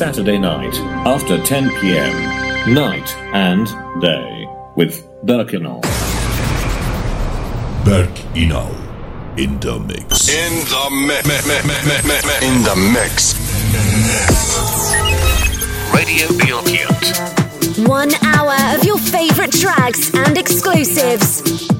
Saturday night after 10 p.m. Night and day with Berk Inal. Berk Inal in the mix. In the mix. In the mix. Radio Bilkent. One hour of your favorite tracks and exclusives.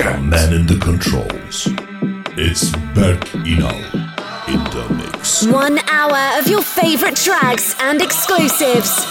Jack. Man in the controls. It's back in in the mix. One hour of your favorite tracks and exclusives.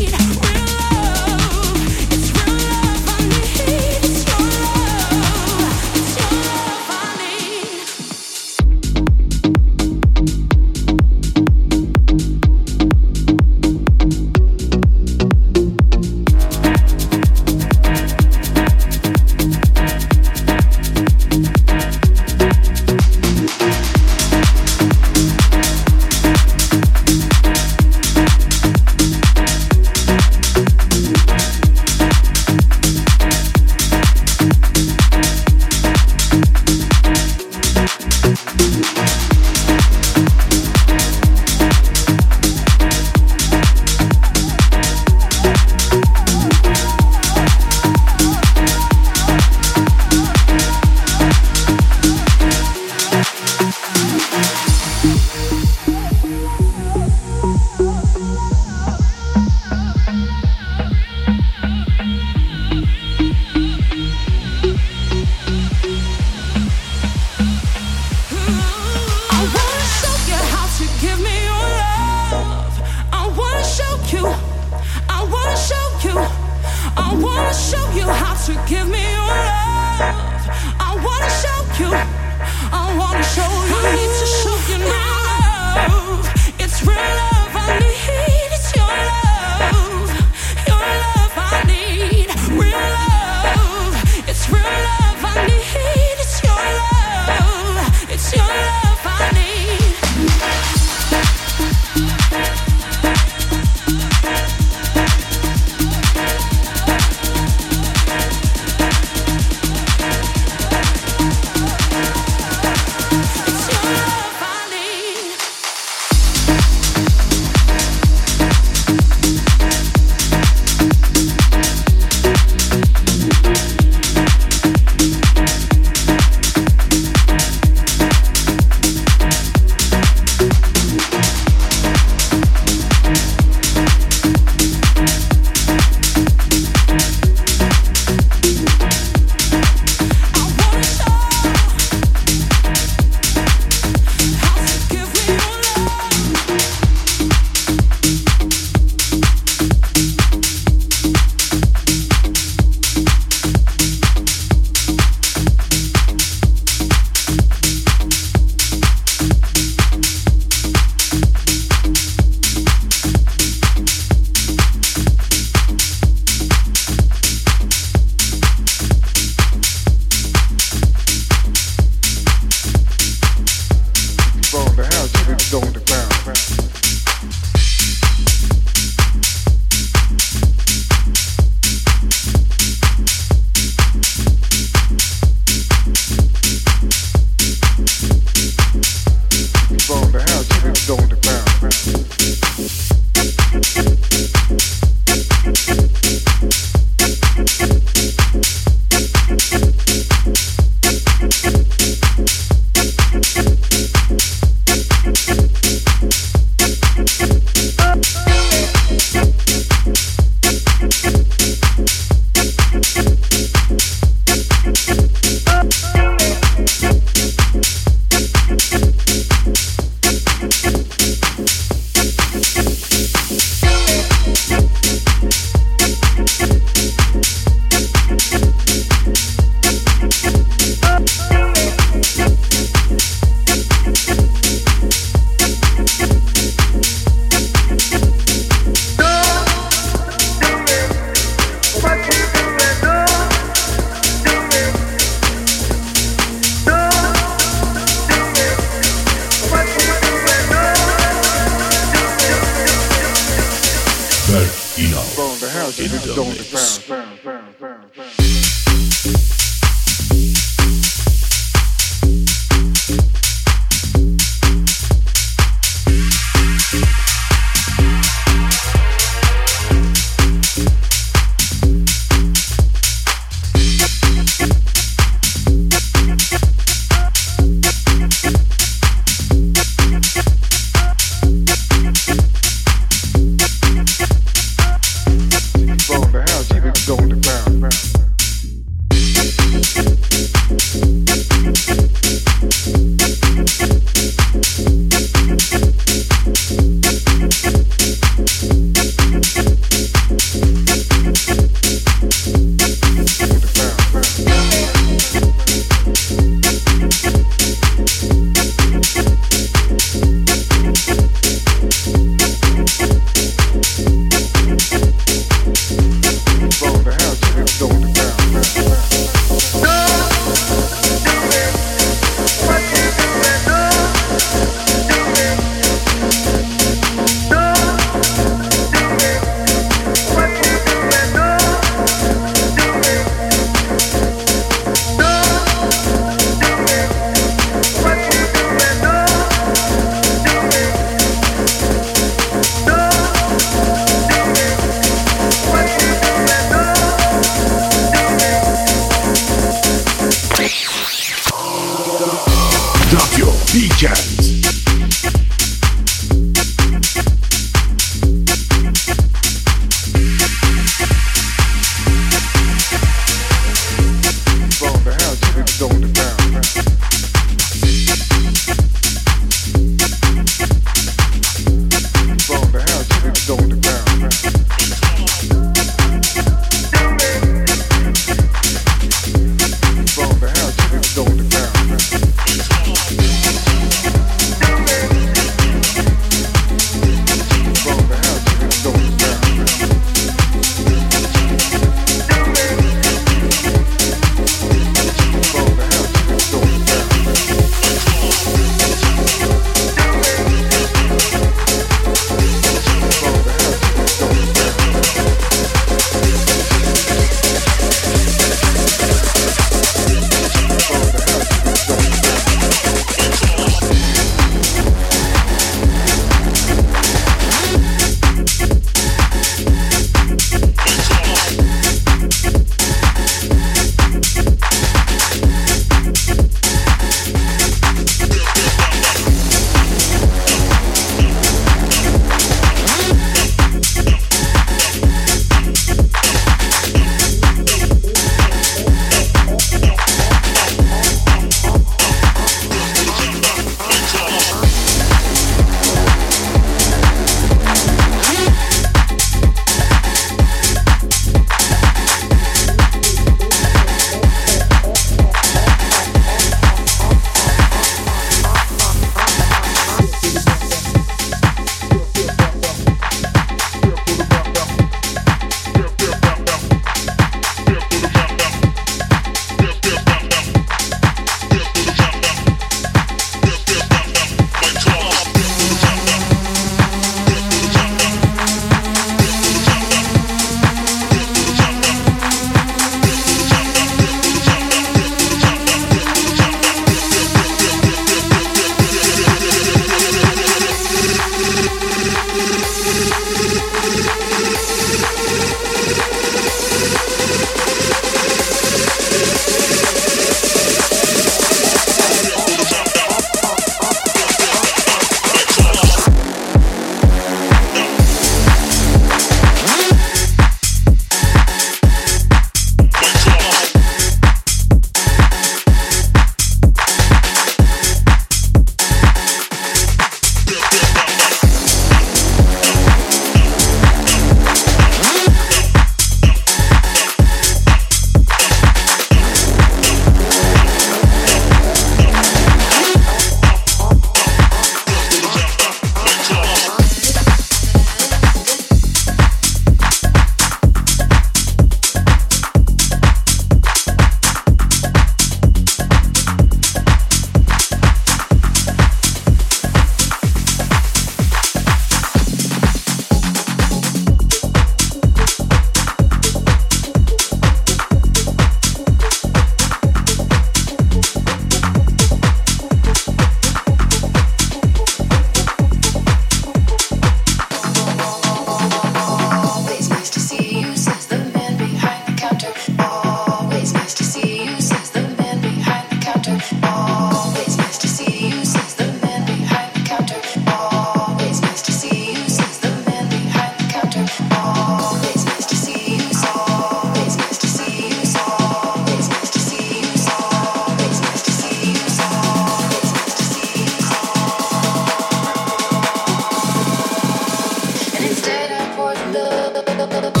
da da da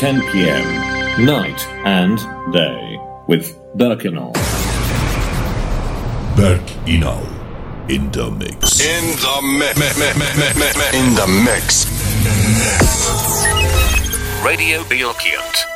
10 p.m. Night and day with Berk Inal. Berk Inal in the mix. In the mix. In the mix. Radio Bilkent.